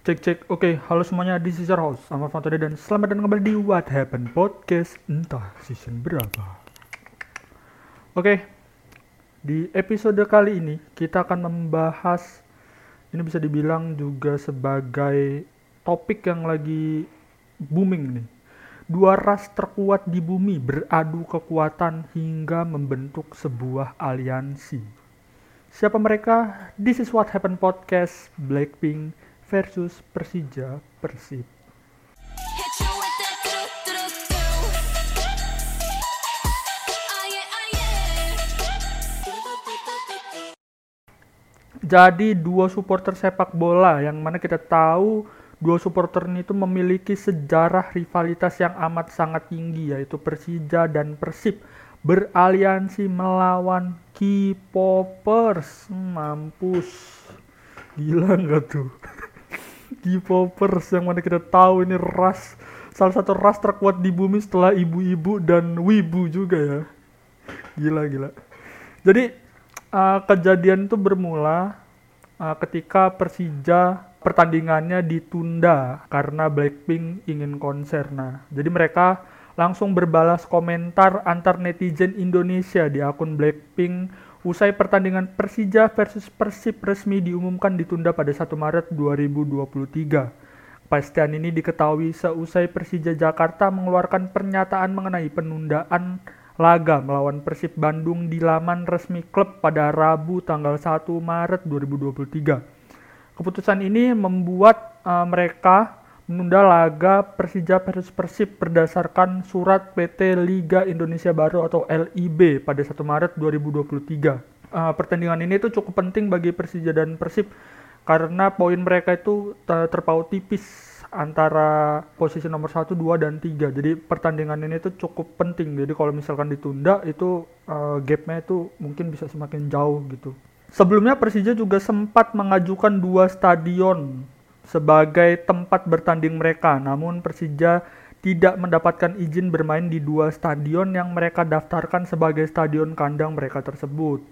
Cek cek. Oke, halo semuanya di Caesar House sama Fantoni dan selamat datang kembali di What Happened Podcast. Entah season berapa. Oke. Di episode kali ini kita akan membahas ini bisa dibilang juga sebagai topik yang lagi booming nih. Dua ras terkuat di bumi beradu kekuatan hingga membentuk sebuah aliansi. Siapa mereka? This is What Happened Podcast Blackpink versus Persija Persib. Jadi dua supporter sepak bola yang mana kita tahu dua supporter ini itu memiliki sejarah rivalitas yang amat sangat tinggi yaitu Persija dan Persib beraliansi melawan K-popers mampus. Gila nggak tuh K-popers yang mana kita tahu ini ras salah satu ras terkuat di bumi setelah ibu-ibu dan wibu juga ya. Gila gila. Jadi uh, kejadian itu bermula uh, ketika Persija pertandingannya ditunda karena Blackpink ingin konser. Nah, jadi mereka langsung berbalas komentar antar netizen Indonesia di akun Blackpink Usai pertandingan Persija versus Persib resmi diumumkan ditunda pada 1 Maret 2023. Kepastian ini diketahui seusai Persija Jakarta mengeluarkan pernyataan mengenai penundaan laga melawan Persib Bandung di laman resmi klub pada Rabu tanggal 1 Maret 2023. Keputusan ini membuat uh, mereka menunda laga Persija versus Persib berdasarkan surat PT Liga Indonesia Baru atau LIB pada 1 Maret 2023. Uh, pertandingan ini itu cukup penting bagi Persija dan Persib karena poin mereka itu terpaut tipis antara posisi nomor 1, 2, dan 3. Jadi pertandingan ini itu cukup penting. Jadi kalau misalkan ditunda itu uh, gapnya itu mungkin bisa semakin jauh gitu. Sebelumnya Persija juga sempat mengajukan dua stadion sebagai tempat bertanding mereka. Namun Persija tidak mendapatkan izin bermain di dua stadion yang mereka daftarkan sebagai stadion kandang mereka tersebut.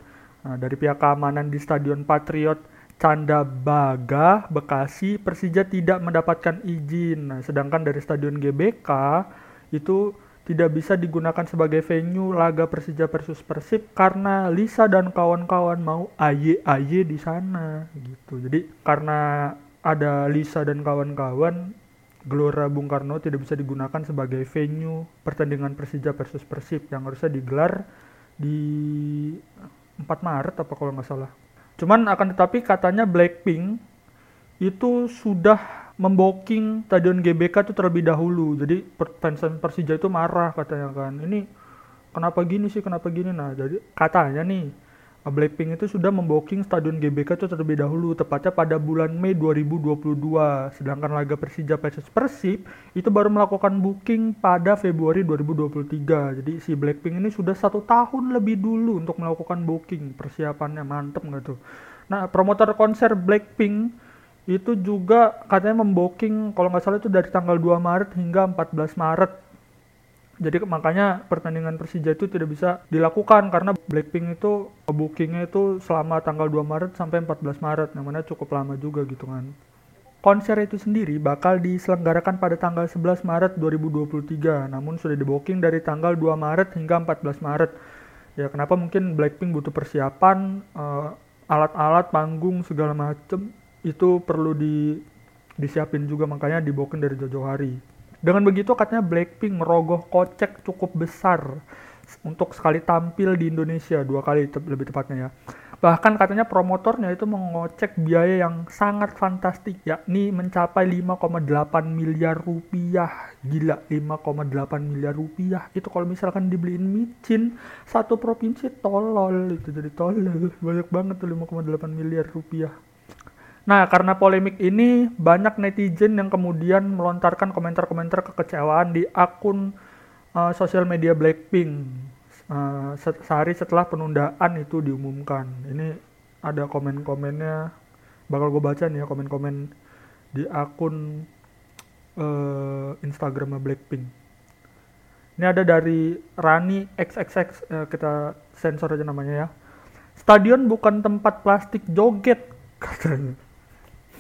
Nah, dari pihak keamanan di Stadion Patriot Candabaga, Bekasi, Persija tidak mendapatkan izin. Nah, sedangkan dari Stadion GBK itu tidak bisa digunakan sebagai venue laga Persija versus Persib karena Lisa dan kawan-kawan mau aye aye di sana gitu. Jadi karena ada Lisa dan kawan-kawan Gelora Bung Karno tidak bisa digunakan sebagai venue pertandingan Persija versus Persib yang harusnya digelar di 4 Maret apa kalau nggak salah. Cuman akan tetapi katanya Blackpink itu sudah memboking stadion GBK itu terlebih dahulu. Jadi fans Persija itu marah katanya kan. Ini kenapa gini sih, kenapa gini? Nah, jadi katanya nih Blackpink itu sudah memboking stadion GBK itu terlebih dahulu, tepatnya pada bulan Mei 2022. Sedangkan laga Persija versus Persib itu baru melakukan booking pada Februari 2023. Jadi si Blackpink ini sudah satu tahun lebih dulu untuk melakukan booking. Persiapannya mantep nggak tuh? Nah, promotor konser Blackpink itu juga katanya memboking kalau nggak salah itu dari tanggal 2 Maret hingga 14 Maret jadi makanya pertandingan Persija itu tidak bisa dilakukan karena Blackpink itu bookingnya itu selama tanggal 2 Maret sampai 14 Maret, yang cukup lama juga gitu kan. Konser itu sendiri bakal diselenggarakan pada tanggal 11 Maret 2023, namun sudah dibooking dari tanggal 2 Maret hingga 14 Maret. Ya kenapa mungkin Blackpink butuh persiapan, uh, alat-alat, panggung segala macem itu perlu di disiapin juga makanya dibooking dari jauh-jauh hari. Dengan begitu katanya Blackpink merogoh kocek cukup besar untuk sekali tampil di Indonesia dua kali te lebih tepatnya ya. Bahkan katanya promotornya itu mengocek biaya yang sangat fantastik yakni mencapai 5,8 miliar rupiah. Gila 5,8 miliar rupiah. Itu kalau misalkan dibeliin micin satu provinsi tolol itu jadi tolol. Banyak banget tuh 5,8 miliar rupiah. Nah, karena polemik ini, banyak netizen yang kemudian melontarkan komentar-komentar kekecewaan di akun uh, sosial media Blackpink uh, sehari setelah penundaan itu diumumkan. Ini ada komen-komennya, bakal gue baca nih ya komen-komen di akun uh, Instagram Blackpink. Ini ada dari Rani XXX, uh, kita sensor aja namanya ya. Stadion bukan tempat plastik joget, katanya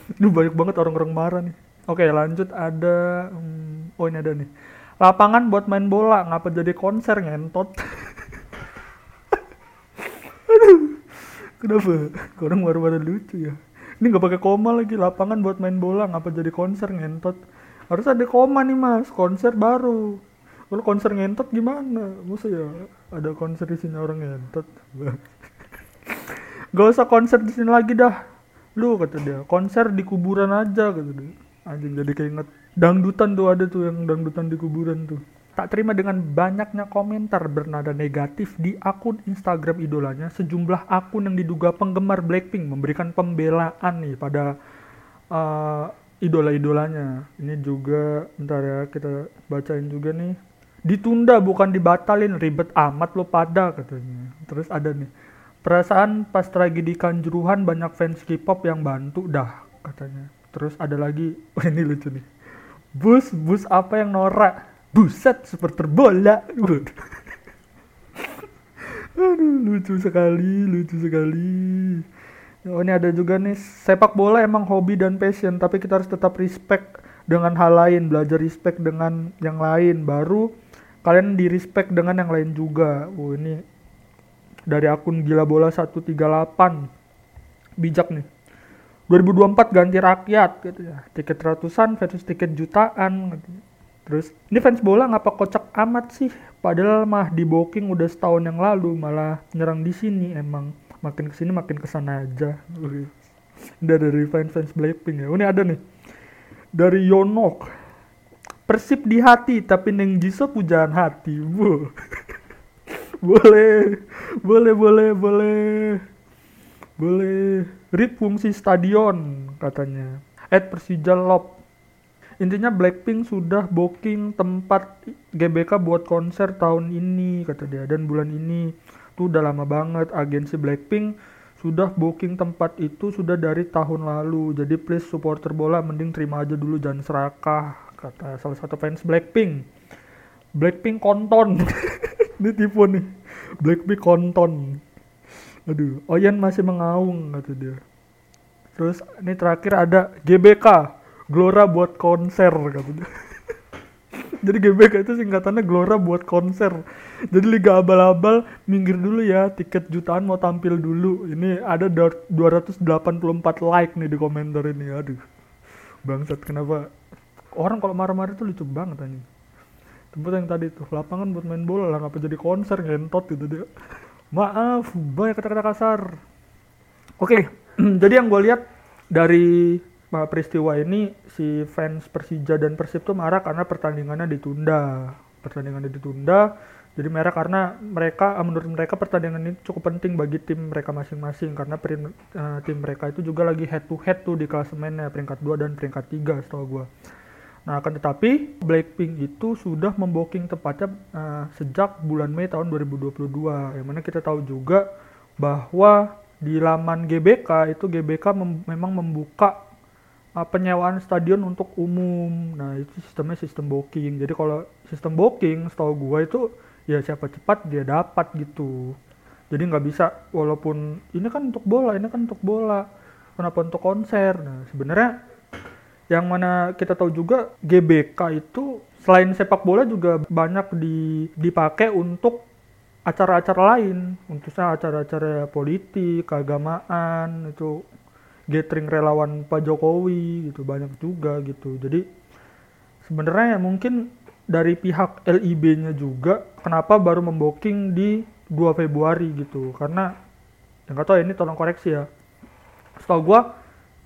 ini banyak banget orang-orang marah nih. Oke lanjut ada hmm, oh ini ada nih. Lapangan buat main bola ngapa jadi konser ngentot? Aduh kenapa? Orang baru-baru lucu ya. Ini nggak pakai koma lagi lapangan buat main bola ngapa jadi konser ngentot? Harus ada koma nih mas konser baru. Kalau konser ngentot gimana? Masa ya ada konser di sini orang ngentot? Gak usah konser di sini lagi dah lu kata dia. Konser di kuburan aja kata dia. Anjing jadi keinget. Dangdutan tuh ada tuh yang dangdutan di kuburan tuh. Tak terima dengan banyaknya komentar bernada negatif di akun Instagram idolanya sejumlah akun yang diduga penggemar Blackpink memberikan pembelaan nih pada uh, idola-idolanya. Ini juga bentar ya kita bacain juga nih. Ditunda bukan dibatalin ribet amat lo pada katanya. Terus ada nih perasaan pas tragedi kanjuruhan banyak fans K-pop yang bantu dah katanya. Terus ada lagi oh ini lucu nih. Bus bus apa yang norak? Buset seperti bola. Aduh lucu sekali lucu sekali. Oh ini ada juga nih sepak bola emang hobi dan passion tapi kita harus tetap respect dengan hal lain belajar respect dengan yang lain. Baru kalian di respect dengan yang lain juga. Oh ini dari akun gila bola 138 bijak nih. 2024 ganti rakyat gitu ya. Tiket ratusan versus tiket jutaan gitu. terus ini fans bola ngapa kocak amat sih? Padahal mah di booking udah setahun yang lalu malah nyerang di sini. Emang makin ke sini makin ke sana aja. Udah dari fans fans Blackpink ya. Ini ada nih. Dari Yonok. Persib di hati tapi Neng Jiso pujaan hati. Bu boleh. Boleh boleh boleh. Boleh. Rip fungsi stadion katanya. At Persija Lop. Intinya Blackpink sudah booking tempat GBK buat konser tahun ini kata dia. Dan bulan ini tuh udah lama banget agensi Blackpink sudah booking tempat itu sudah dari tahun lalu. Jadi please supporter bola mending terima aja dulu jangan serakah kata salah satu fans Blackpink. Blackpink konton ini tipu nih Blackpink konton. Aduh Oyen masih mengaung kata dia. Terus ini terakhir ada GBK Glora buat konser kata dia. Jadi GBK itu singkatannya Glora buat konser. Jadi liga abal-abal minggir dulu ya tiket jutaan mau tampil dulu. Ini ada 284 like nih di komentar ini aduh. Bangsat kenapa? Orang kalau marah-marah itu lucu banget anjing tempat yang tadi tuh lapangan buat main bola lah ngapa jadi konser ngentot gitu dia. Maaf banyak kata-kata kasar. Oke okay, jadi yang gue lihat dari uh, peristiwa ini si fans Persija dan Persib tuh marah karena pertandingannya ditunda. Pertandingannya ditunda jadi merah karena mereka uh, menurut mereka pertandingan ini cukup penting bagi tim mereka masing-masing. Karena perin, uh, tim mereka itu juga lagi head to head tuh di klasemennya peringkat 2 dan peringkat 3 setahu gue Nah, akan tetapi Blackpink itu sudah memboking tepatnya uh, sejak bulan Mei tahun 2022. Yang mana kita tahu juga bahwa di laman GBK itu GBK mem memang membuka uh, penyewaan stadion untuk umum. Nah, itu sistemnya sistem booking. Jadi kalau sistem booking setahu gua itu ya siapa cepat dia dapat gitu. Jadi nggak bisa walaupun ini kan untuk bola, ini kan untuk bola. Kenapa untuk konser? Nah, sebenarnya yang mana kita tahu juga GBK itu selain sepak bola juga banyak di, dipakai untuk acara-acara lain. Untuk acara-acara politik keagamaan itu gathering relawan Pak Jokowi gitu banyak juga gitu. Jadi sebenarnya mungkin dari pihak LIB-nya juga kenapa baru memboking di 2 Februari gitu. Karena yang nggak tahu ya, ini tolong koreksi ya. Setahu gua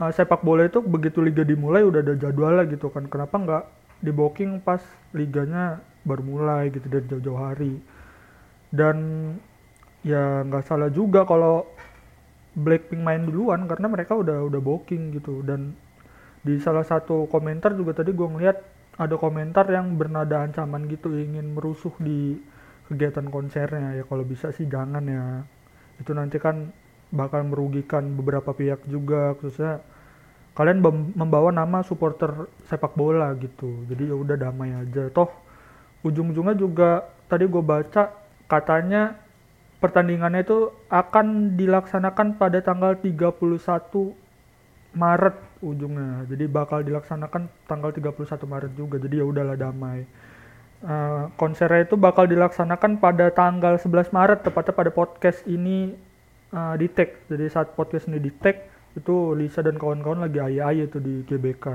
uh, sepak bola itu begitu liga dimulai udah ada jadwalnya gitu kan. Kenapa nggak di booking pas liganya baru mulai gitu dari jauh-jauh hari? Dan ya nggak salah juga kalau Blackpink main duluan karena mereka udah udah booking gitu. Dan di salah satu komentar juga tadi gue ngeliat ada komentar yang bernada ancaman gitu ingin merusuh di kegiatan konsernya. Ya kalau bisa sih jangan ya. Itu nanti kan bakal merugikan beberapa pihak juga khususnya kalian membawa nama supporter sepak bola gitu jadi ya udah damai aja toh ujung-ujungnya juga tadi gue baca katanya pertandingannya itu akan dilaksanakan pada tanggal 31 Maret ujungnya. Jadi bakal dilaksanakan tanggal 31 Maret juga. Jadi ya udahlah damai. Uh, konsernya itu bakal dilaksanakan pada tanggal 11 Maret tepatnya pada podcast ini uh, di tag. Jadi saat podcast ini di tag itu Lisa dan kawan-kawan lagi ayah-ayah tuh di GBK.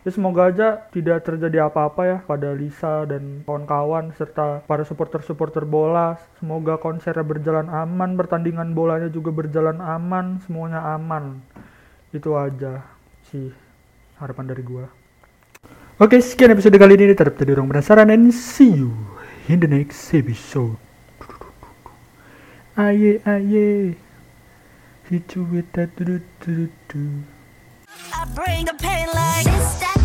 Ya semoga aja tidak terjadi apa-apa ya pada Lisa dan kawan-kawan serta para supporter-supporter bola. Semoga konsernya berjalan aman, pertandingan bolanya juga berjalan aman, semuanya aman. Itu aja sih harapan dari gua. Oke, sekian episode kali ini. Tetap jadi orang penasaran and see you in the next episode. Aye, aye. Hit you with that. I bring the pain like this.